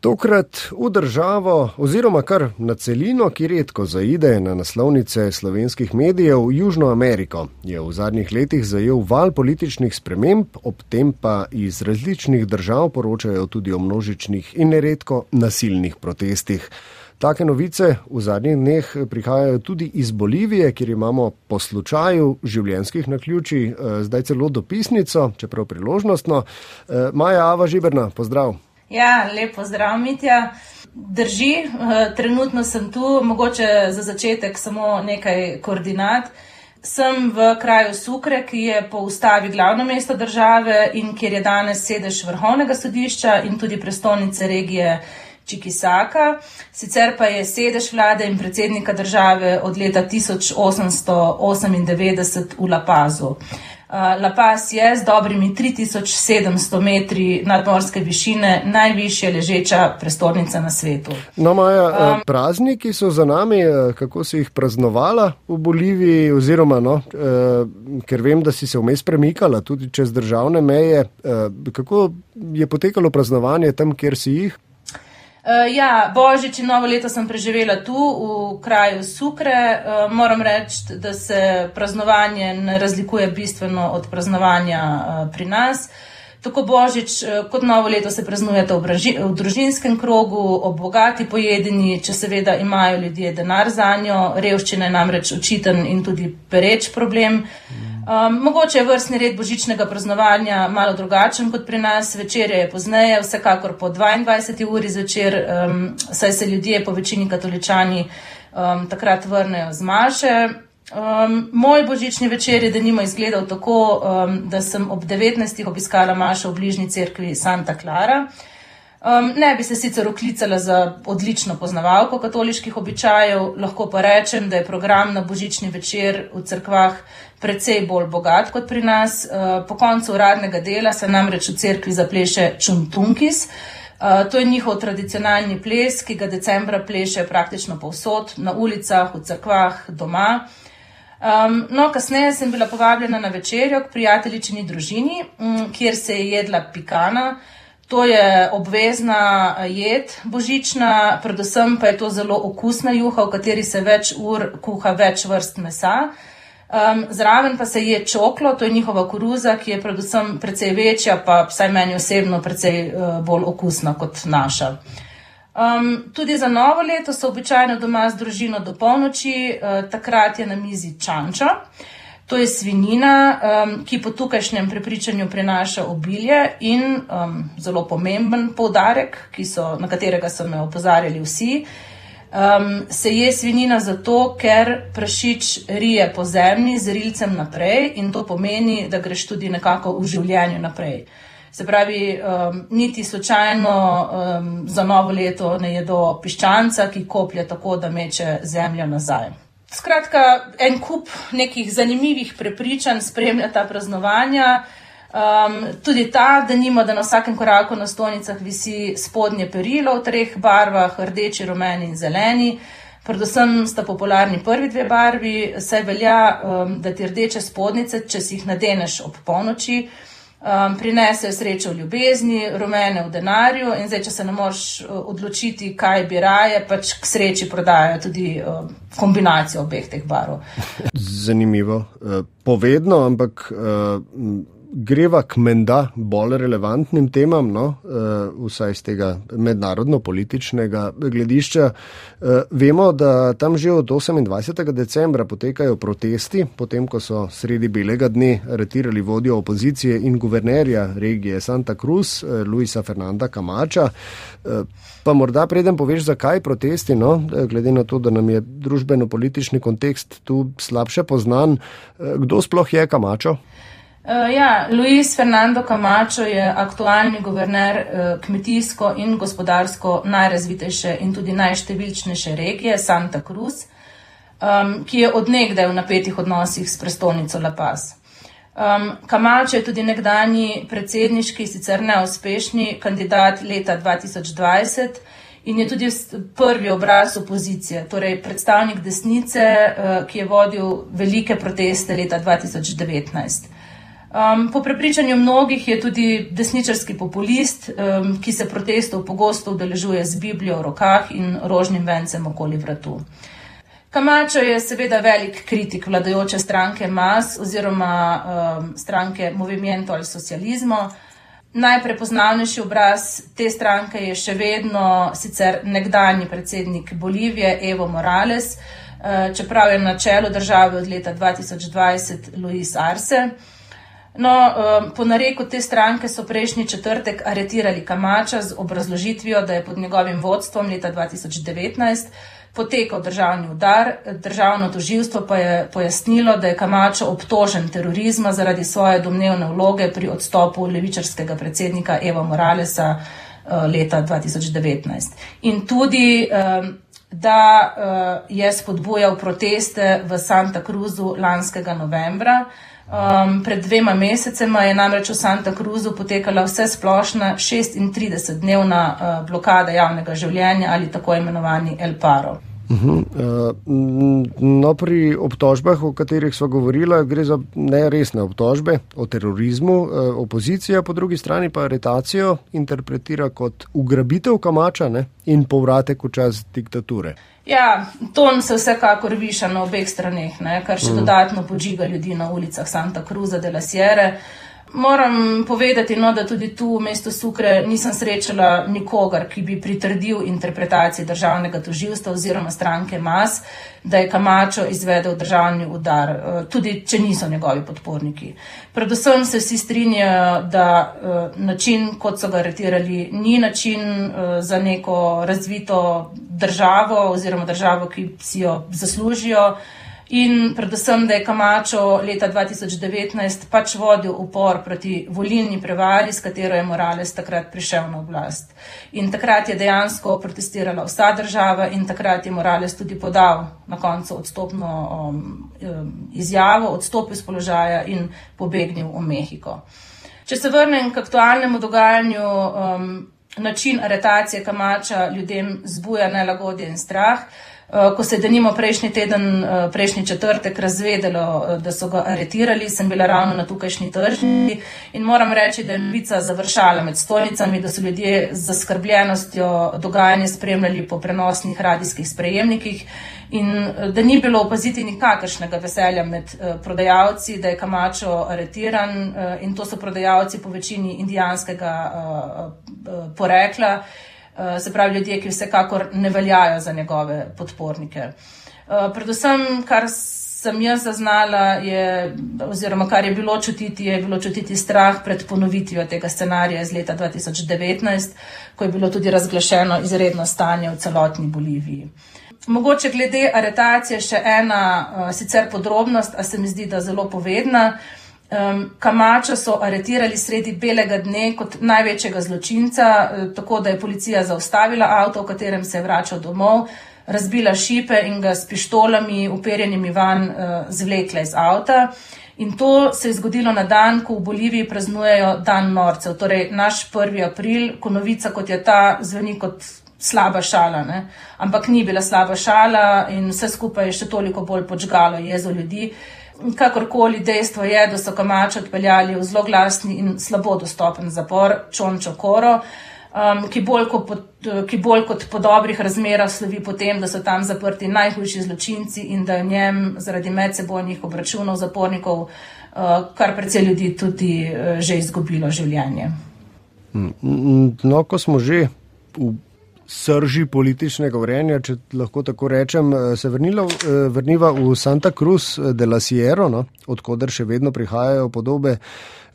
Tokrat v državo oziroma kar na celino, ki redko zaide na naslovnice slovenskih medijev, Južno Ameriko, je v zadnjih letih zajel val političnih sprememb, ob tem pa iz različnih držav poročajo tudi o množičnih in neredko nasilnih protestih. Take novice v zadnjih dneh prihajajo tudi iz Bolivije, kjer imamo po slučaju življenjskih naključij eh, zdaj celo dopisnico, čeprav priložnostno. Eh, Maja Ava Žiberna, pozdrav. Ja, lepo zdrav, Mitja. Drži, eh, trenutno sem tu, mogoče za začetek samo nekaj koordinat. Sem v kraju Sukre, ki je po ustavi glavno mesto države in kjer je danes sedež vrhovnega sodišča in tudi prestolnice regije Čikisaka. Sicer pa je sedež vlade in predsednika države od leta 1898 v La Pazu. Uh, La Paz je z dobrimi 3700 metri nadmorske višine najvišja ležeča prestolnica na svetu. No, Maja, um, prazniki so za nami, kako si jih praznovala v Boliviji, oziroma, no, eh, ker vem, da si se vmes premikala tudi čez državne meje. Eh, kako je potekalo praznovanje tam, kjer si jih? Uh, ja, božič in novo leto sem preživela tu, v kraju Sukre. Uh, moram reči, da se praznovanje ne razlikuje bistveno od praznovanja uh, pri nas. Tako božič kot novo leto se praznujete v, v družinskem krogu, ob bogati pojedini, če seveda imajo ljudje denar za njo. Revščina je namreč očiten in tudi pereč problem. Mm. Um, mogoče je vrstni red božičnega praznovanja malo drugačen kot pri nas, večer je pozneje, vsekakor po 22. uri zvečer, um, saj se ljudje, po večini katoličani, um, takrat vrnejo z maše. Um, moj božični večer je denimo izgledal tako, um, da sem ob 19. obiskala mašo v bližnji cerkvi Santa Clara. Um, ne bi se sicer oklicala za odlično poznavalko katoliških običajev, lahko pa rečem, da je program na božični večer v cerkvah precej bolj bogat kot pri nas. Uh, po koncu uradnega dela se namreč v cerkvi zapleše čuntunkis. Uh, to je njihov tradicionalni ples, ki ga decembra pleše praktično povsod, na ulicah, v cerkvah, doma. Um, no, kasneje sem bila povabljena na večerjo k prijateljičini družini, um, kjer se je jedla pikana. To je obvezna jed božična, predvsem pa je to zelo okusna juha, v kateri se več ur kuha več vrst mesa. Um, zraven pa se je čoklo, to je njihova koruza, ki je predvsem precej večja, pa vsaj meni osebno precej uh, bolj okusna kot naša. Um, tudi za novo leto so običajno doma z družino do polnoči, uh, takrat je na mizi čanča. To je svinina, um, ki po tukajšnjem prepričanju prinaša obilje in um, zelo pomemben poudarek, so, na katerega so me opozarjali vsi. Um, se je svinina zato, ker prašič rije po zemlji z rilcem naprej in to pomeni, da greš tudi nekako v življenju naprej. Se pravi, um, niti slučajno um, za novo leto ne jedo piščanca, ki koplje tako, da meče zemljo nazaj. Skratka, en kup nekih zanimivih prepričanj spremlja ta praznovanja. Um, tudi ta, da nima, da na vsakem koraku na stolnicah visi spodnje perilo v treh barvah, rdeči, rumeni in zeleni. Predvsem sta popularni prvi dve barvi, saj velja, um, da ti rdeče spodnice, če si jih nadeneš ob polnoči, um, prinesejo srečo v ljubezni, rumene v denarju in zdaj, če se ne moreš uh, odločiti, kaj bi raje, pač k sreči prodajajo tudi uh, kombinacijo obeh teh barov. Zanimivo. Uh, povedno, ampak. Greva k menda bolj relevantnim temam, no, uh, vsaj z tega mednarodno-političnega gledišča. Uh, vemo, da tam že od 28. decembra potekajo protesti, potem ko so sredi belega dne aretirali vodjo opozicije in guvernerja regije Santa Cruz, uh, Luisa Fernanda Camača. Uh, pa morda preden poveš, zakaj protesti, no, glede na to, da nam je družbeno-politični kontekst tu slabše poznan, kdo sploh je Camačo? Uh, ja, Luis Fernando Camacho je aktualni guverner uh, kmetijsko in gospodarsko najrazvitejše in tudi najštevilčnejše regije Santa Cruz, um, ki je odnegdaj v napetih odnosih s prestolnico La Paz. Um, Camacho je tudi nekdani predsedniški, sicer neuspešni kandidat leta 2020 in je tudi prvi obraz opozicije, torej predstavnik desnice, uh, ki je vodil velike proteste leta 2019. Um, po prepričanju mnogih je tudi desničarski populist, um, ki se protestov pogosto udeležuje z Biblijo v rokah in rožnim vencem okoli vratu. Kamačo je seveda velik kritik vladajoče stranke MAS oziroma um, stranke Movimento ali socializmo. Najprepoznavnejši obraz te stranke je še vedno sicer nekdani predsednik Bolivije Evo Morales, uh, čeprav je na čelu države od leta 2020 Luis Arce. No, um, po nareku te stranke so prejšnji četrtek aretirali Kamača z obrazložitvijo, da je pod njegovim vodstvom leta 2019 potekal državni udar. Državno toživstvo pa je pojasnilo, da je Kamačo obtožen terorizma zaradi svoje domnevne vloge pri odstopu levičarskega predsednika Eva Moralesa uh, leta 2019. In tudi, um, da uh, je spodbujal proteste v Santa Cruzu lanskega novembra. Um, pred dvema mesecema je namreč v Santa Cruzu potekala vse splošna 36-dnevna uh, blokada javnega življenja ali tako imenovani El Paro. Uh -huh. uh, no, pri obtožbah, o katerih smo govorili, gre za neresne obtožbe o terorizmu. Uh, opozicija po drugi strani pa aretacijo interpretira kot ugrabitev kamača ne? in povratek v čas diktature. Ja, ton se vsekakor viša na obeh straneh, ne, kar še mm. dodatno podžiga ljudi na ulicah Santa Cruza de la Sierra. Moram povedati, no, da tudi tu v mestu Sukre nisem srečala nikogar, ki bi pritrdil interpretaciji državnega toživstva oziroma stranke MAS, da je Kamačo izvedel državni udar, eh, tudi če niso njegovi podporniki. Predvsem se vsi strinjajo, da eh, način, kot so ga aretirali, ni način eh, za neko razvito državo oziroma državo, ki si jo zaslužijo. In predvsem, da je Kamačo leta 2019 pač vodil upor proti volilni prevari, s katero je Morales takrat prišel na oblast. In takrat je dejansko protestirala vsa država in takrat je Morales tudi podal na koncu odstopno um, um izjavo, odstopil iz položaja in pobegnil v Mehiko. Če se vrnem k aktualnemu dogajanju, um, način aretacije Kamača ljudem zbuja nelagodje in strah. Eh, ko se je denimo prejšnji teden, eh, prejšnji četrtek razvedelo, eh, da so ga aretirali, sem bila ravno na tukajšnji tržni in moram reči, da je novica završala med stolnicami, da so ljudje z zaskrbljenostjo dogajanje spremljali po prenosnih radijskih sprejemnikih in da ni bilo opaziti nikakršnega veselja med prodajalci, da je Kamačo aretiran in to so prodajalci po večini indijanskega porekla. Eh, se pravi ljudje, ki vsekakor ne veljajo za njegove podpornike. Eh, predvsem, kar sem jaz zaznala, je, oziroma kar je bilo čutiti, je bilo čutiti strah pred ponovitvijo tega scenarija iz leta 2019, ko je bilo tudi razglašeno izredno stanje v celotni Boliviji. Mogoče glede aretacije še ena uh, sicer podrobnost, a se mi zdi, da zelo povedna. Uh, Um, Kamača so aretirali sredi belega dne kot največjega zločinca, eh, tako da je policija zaustavila avto, v katerem se je vračal domov, razbila šipe in ga s pištolami, uperjenimi van, uh, zvlekla iz avta. In to se je zgodilo na dan, ko v Boliviji praznujejo dan norcev, torej naš 1. april, ko novica kot je ta zveni kot slaba šala. Ne? Ampak ni bila slaba šala in vse skupaj je še toliko bolj počgalo jezo ljudi. Kakorkoli dejstvo je, da so Kamač odpeljali v zelo glasni in slabo dostopen zapor Čončo Koro, um, ki, bolj pod, ki bolj kot po dobrih razmerah slovi potem, da so tam zaprti najhujši zločinci in da je v njem zaradi medsebojnih obračunov zapornikov uh, kar precej ljudi tudi uh, že izgubilo življenje. Mm, no, ko smo že v srži političnega govorjenja, če lahko tako rečem, eh, se vrnilo, eh, vrniva v Santa Cruz de la Sierra, no, odkuder še vedno prihajajo podobe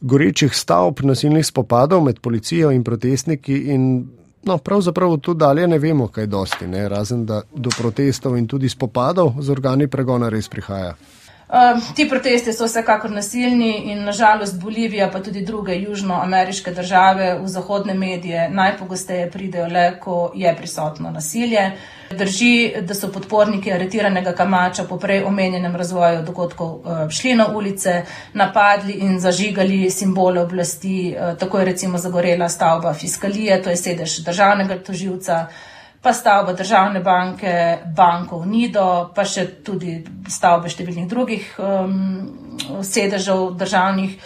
gorečih stavb, nasilnih spopadov med policijo in protestniki. In, no, pravzaprav tu dalje ne vemo, kaj dosti, ne, razen da do protestov in tudi spopadov z organi pregona res prihaja. Uh, ti protesti so vsekakor nasilni in nažalost Bolivija, pa tudi druge južnoameriške države v zahodne medije najpogosteje pridejo le, ko je prisotno nasilje. Drži, da so podporniki aretiranega Kamača po prej omenjenem razvoju dogodkov šli na ulice, napadli in zažigali simbole oblasti, tako je recimo zagorela stavba fiskalije, to je sedež državnega toživca pa stavba državne banke, banko v Nido, pa še tudi stavbe številnih drugih um, sedežev državnih.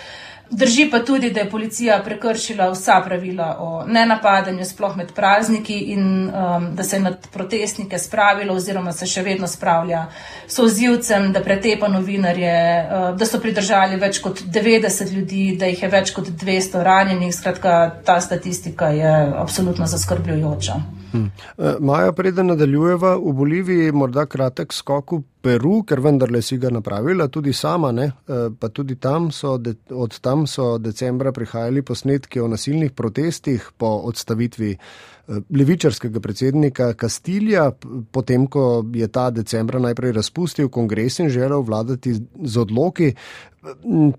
Drži pa tudi, da je policija prekršila vsa pravila o nenapadanju, sploh med prazniki in um, da se je nad protestnike spravilo oziroma se še vedno spravlja s ozivcem, da pretepa novinarje, uh, da so pridržali več kot 90 ljudi, da jih je več kot 200 ranjenih. Skratka, ta statistika je absolutno zaskrbljujoča. Hmm. Maja, preden nadaljujeva v Boliviji, morda kratek skok v Peru, ker vendarle si ga napravila, tudi sama, ne? Eh, pa tudi tam so, de, od tam so decembra prihajali posnetki o nasilnih protestih po odstavitvi eh, levičarskega predsednika Kastilja, potem, ko je ta decembra najprej razpustil kongres in želel vladati z odloki.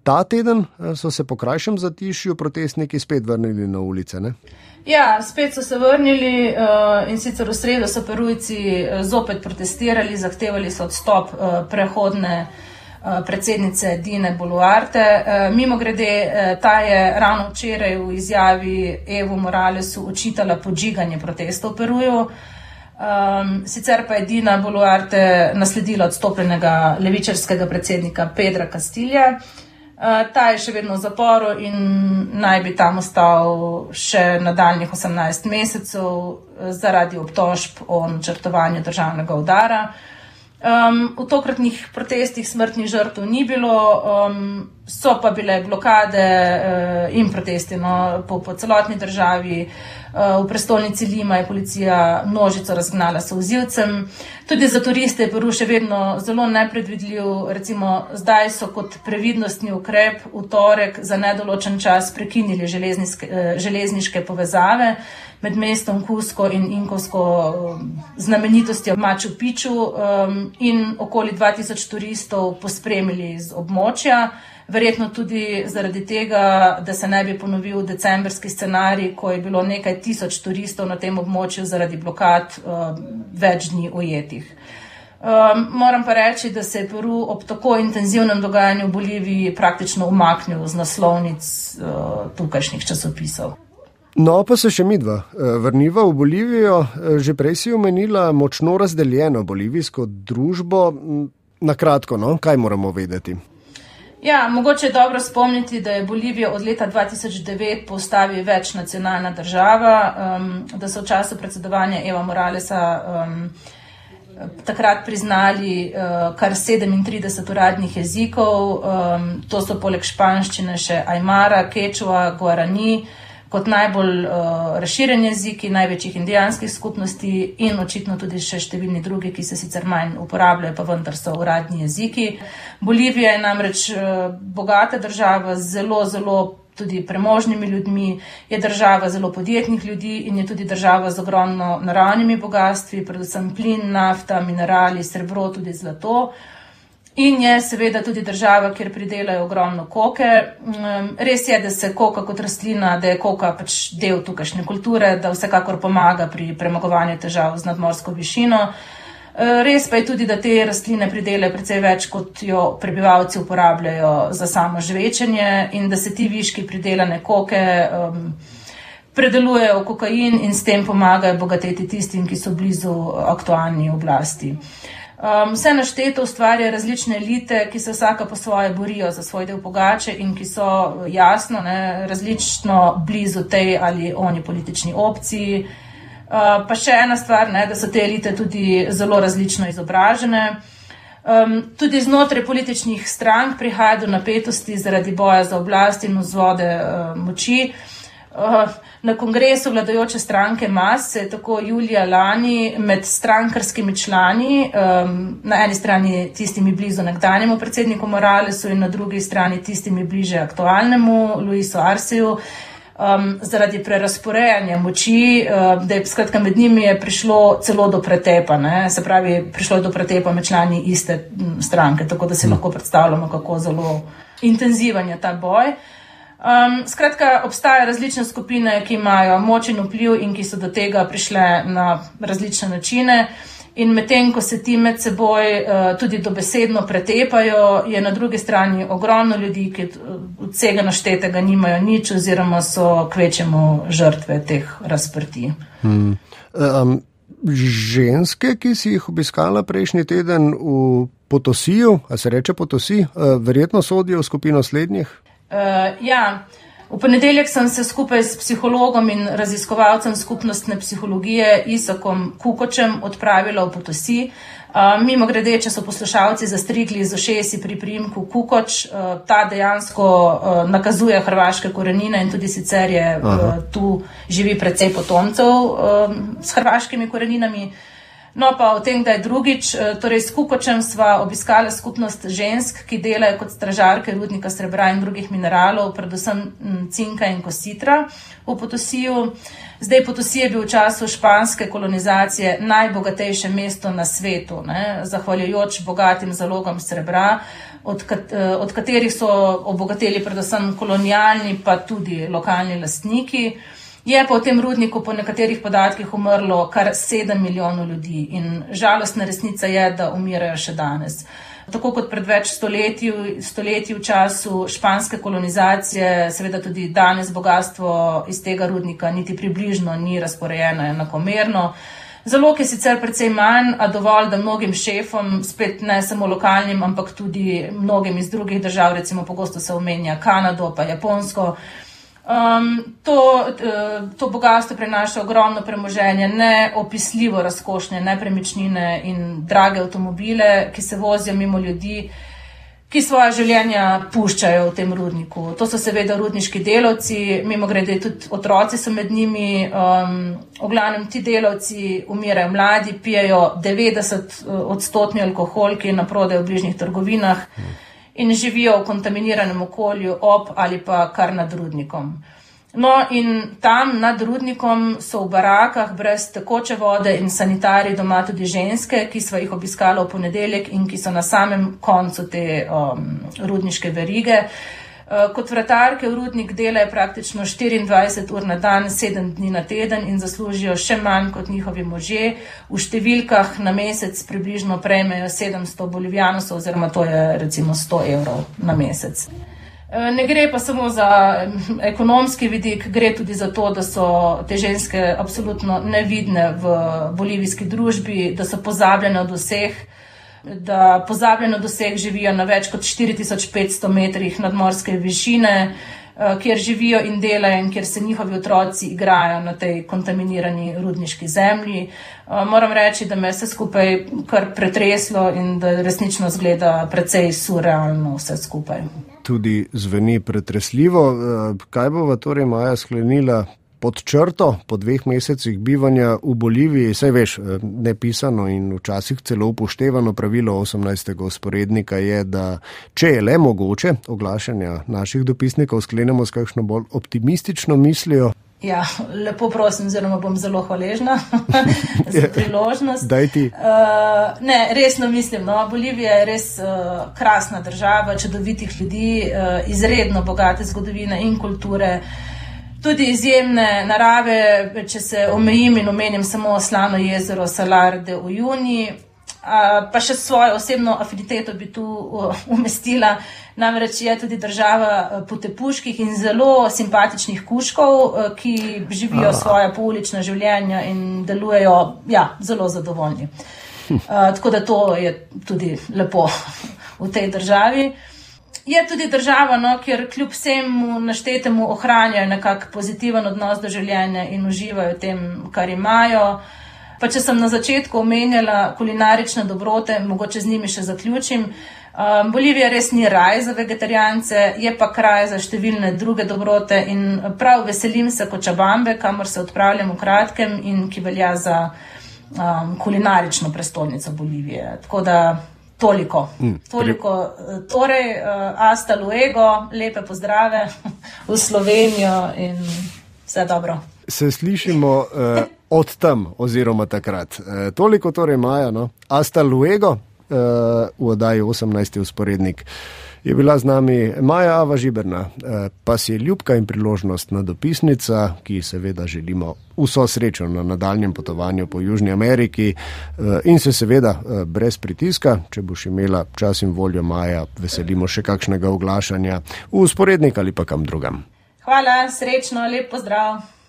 Ta teden eh, so se po krajšem zatišju protestniki spet vrnili na ulice. Ne? Ja, spet so se vrnili uh, in sicer v sredo so perujci uh, zopet protestirali, zahtevali so odstop uh, prehodne uh, predsednice Dine Boluarte. Uh, mimo grede, uh, ta je ravno včeraj v izjavi Evo Moralesu očitala podžiganje protestov v Peruju. Um, sicer pa je Dina Boluarte nasledila odstopljenega levičarskega predsednika Pedra Castilja. Eh, ta je še vedno v zaporu in naj bi tam ostal še nadaljnih 18 mesecev eh, zaradi obtožb o načrtovanju državnega udara. Um, v tokratnih protestih smrtnih žrtev ni bilo, um, so pa bile blokade uh, in protesti no, po, po celotni državi. Eh, v prestolnici Lima je policija množico razgnala s vzivcem. Tudi za turiste je Peru še vedno zelo nepredvidljiv. Recimo, zdaj so kot previdnostni ukrep v torek za nedoločen čas prekinili eh, železniške povezave med mestom Kusko in Inkovsko eh, znamenitostjo Maču Piču in okoli 2000 turistov pospremili z območja verjetno tudi zaradi tega, da se ne bi ponovil decembrski scenarij, ko je bilo nekaj tisoč turistov na tem območju zaradi blokad uh, več dni ujetih. Um, moram pa reči, da se je Peru ob tako intenzivnem dogajanju v Boliviji praktično umaknil z naslovnic uh, tukajšnjih časopisov. No, pa se še midva vrniva v Bolivijo. Že prej si omenila močno razdeljeno bolivijsko družbo. Na kratko, no, kaj moramo vedeti? Ja, mogoče je dobro spomniti, da je Bolivija od leta 2009 postavi več nacionalna država, um, da so v času predsedovanja Eva Moralesa um, takrat priznali uh, kar 37 uradnih jezikov. Um, to so poleg španščine še Aymara, Kečua, Guarani kot najbolj uh, razširjen jezik največjih indijanskih skupnosti in očitno tudi še številni drugi, ki se sicer manj uporabljajo, pa vendar so uradni jeziki. Bolivija je namreč uh, bogata država z zelo, zelo tudi premožnimi ljudmi, je država zelo podjetnih ljudi in je tudi država z ogromno naravnimi bogatstvi, predvsem plin, nafta, minerali, srebro, tudi zlato. In je seveda tudi država, kjer pridelajo ogromno koke. Mm, res je, da se koka kot rastlina, da je koka pač del tukajšnje kulture, da vsekakor pomaga pri premagovanju težav z nadmorsko višino. E, res pa je tudi, da te rastline pridelajo precej več, kot jo prebivalci uporabljajo za samo žvečenje in da se ti viški pridelane koke um, predelujejo v kokain in s tem pomagajo bogateti tistim, ki so blizu aktualni oblasti. Uh, Um, vse našteto ustvarja različne elite, ki se vsaka po svoje borijo za svoj del pogače in ki so jasno ne, različno blizu tej ali oni politični opciji. Uh, pa še ena stvar, ne, da so te elite tudi zelo različno izobražene. Um, tudi znotraj političnih strank prihaja do napetosti zaradi boja za oblast in vzvode uh, moči. Uh, Na kongresu vladajoče stranke MAS se je tako julija lani med strankarskimi člani, um, na eni strani tistimi blizu nekdanjemu predsedniku Moralesu in na drugi strani tistimi bliže aktualnemu Luisu Arseju, um, zaradi prerasporejanja moči, um, da je skratka med njimi je prišlo celo do pretepa, ne? se pravi, prišlo je do pretepa med člani iste stranke, tako da si hm. lahko predstavljamo, kako zelo intenziven je ta boj. Um, skratka, obstajajo različne skupine, ki imajo moč in vpliv in ki so do tega prišle na različne načine. In medtem, ko se ti med seboj uh, tudi dobesedno pretepajo, je na drugi strani ogromno ljudi, ki od vsega naštetega nimajo nič, oziroma so kvečemo žrtve teh razprti. Hmm. Um, ženske, ki si jih obiskala prejšnji teden v Potosiju, a se reče Potosi, uh, verjetno sodijo v skupino slednjih? Uh, ja. V ponedeljek sem se skupaj s psihologom in raziskovalcem skupnostne psihologije Isakom Kukočem odpravila v Potosi. Uh, mimo grede, če so poslušalci zastrigli z ošesi pri primku Kukoč, uh, ta dejansko uh, nakazuje hrvaške korenine in tudi sicer je uh, tu živi precej potomcev uh, s hrvaškimi koreninami. No, pa o tem, da je drugič, eh, torej s Kukočem sva obiskala skupnost žensk, ki delajo kot stražarke rudnika srebra in drugih mineralov, predvsem mm, cinka in kositra v Potosiju. Zdaj Potosij je bil v času španske kolonizacije najbogatejše mesto na svetu, ne, zahvaljujoč bogatim zalogam srebra, od, kat, eh, od katerih so obogateli predvsem kolonialni pa tudi lokalni lastniki. Je pa v tem rudniku po nekaterih podatkih umrlo kar 7 milijonov ljudi in žalostna resnica je, da umirajo še danes. Tako kot pred več stoletji, stoletji v času španske kolonizacije, seveda tudi danes bogatstvo iz tega rudnika niti približno ni razporejeno enakomerno. Zalog je sicer precej manj, a dovolj, da mnogim šefom, spet ne samo lokalnim, ampak tudi mnogim iz drugih držav, recimo pogosto se omenja Kanado pa Japonsko, Um, to, to bogatstvo prenaša ogromno premoženje, neopisljivo razkošne nepremičnine in drage avtomobile, ki se vozijo mimo ljudi, ki svoje življenja puščajo v tem rudniku. To so seveda rudniški delavci, mimo grede tudi otroci so med njimi. Um, v glavnem ti delavci umirajo mladi, pijejo 90 uh, odstotni alkohol, ki je na prodaj v bližnjih trgovinah. Hmm in živijo v kontaminiranem okolju ob ali pa kar nad rudnikom. No, in tam nad rudnikom so v barakah brez tekoče vode in sanitari doma tudi ženske, ki so jih obiskali v ponedeljek in ki so na samem koncu te um, rudniške verige. Eh, kot vratarke v rudnik delajo praktično 24 ur na dan, 7 dni na teden in zaslužijo še manj kot njihovi možje. V številkah na mesec približno prejmejo 700 bolivijanov, oziroma to je recimo 100 evrov na mesec. Eh, ne gre pa samo za ekonomski vidik, gre tudi za to, da so te ženske absolutno nevidne v bolivijski družbi, da so pozabljene od vseh da pozabljeno doseg živijo na več kot 4500 metrih nadmorske višine, eh, kjer živijo in delajo in kjer se njihovi otroci igrajo na tej kontaminirani rudniški zemlji. Eh, moram reči, da me vse skupaj kar pretreslo in da resnično zgleda precej surrealno vse skupaj. Tudi zveni pretresljivo. Eh, kaj bo torej Maja sklenila pod črto, po dveh mesecih bivanja v Boliviji, saj veš, eh, nepisano in včasih celo upoštevano pravilo 18. sporednika je, da če je le mogoče oglašanja naših dopisnikov, sklenemo s kakšno bolj optimistično mislijo. Ja, lepo prosim, zelo bom zelo hvaležna za priložnost. Daj ti. Uh, ne, resno mislim, no, Bolivija je res uh, krasna država, čudovitih ljudi, uh, izredno bogate zgodovine in kulture. Uh, tudi izjemne narave, če se omejim in omenim samo slano jezero Salarde v Juni. Pa še svojo osebno afiniteto bi tu umestila. Namreč je tudi država potepuških in zelo simpatičnih kuškov, ki živijo svoje poulična življenja in delujejo ja, zelo zadovoljni. Tako da to je tudi lepo v tej državi. Je tudi država, no, kjer kljub vsemu naštetemu ohranjajo nekako pozitiven odnos do življenja in uživajo v tem, kar imajo. Pa če sem na začetku omenjala kulinarične dobrote, mogoče z njimi še zaključim. Um, Bolivija res ni raj za vegetarijance, je pa kraj za številne druge dobrote in prav veselim se Kočabambe, kamor se odpravljam v kratkem in ki velja za um, kulinarično prestolnico Bolivije. Tako da Toliko. Mm, Toliko. Eh, torej, uh, hasta luego, lepe pozdrave v Slovenijo in vse dobro. Se slišimo uh, od tam, oziroma takrat. Uh, toliko torej, Maja, no? hasta luego uh, v oddaji 18. usporednik. Je bila z nami Maja Ava Žiberna, eh, pa si je ljubka in priložnostna dopisnica, ki seveda želimo vso srečo na nadaljem potovanju po Južni Ameriki eh, in se seveda eh, brez pritiska, če boš imela čas in voljo Maja, veselimo še kakšnega oglašanja v usporednik ali pa kam drugam. Hvala, srečno, lep pozdrav.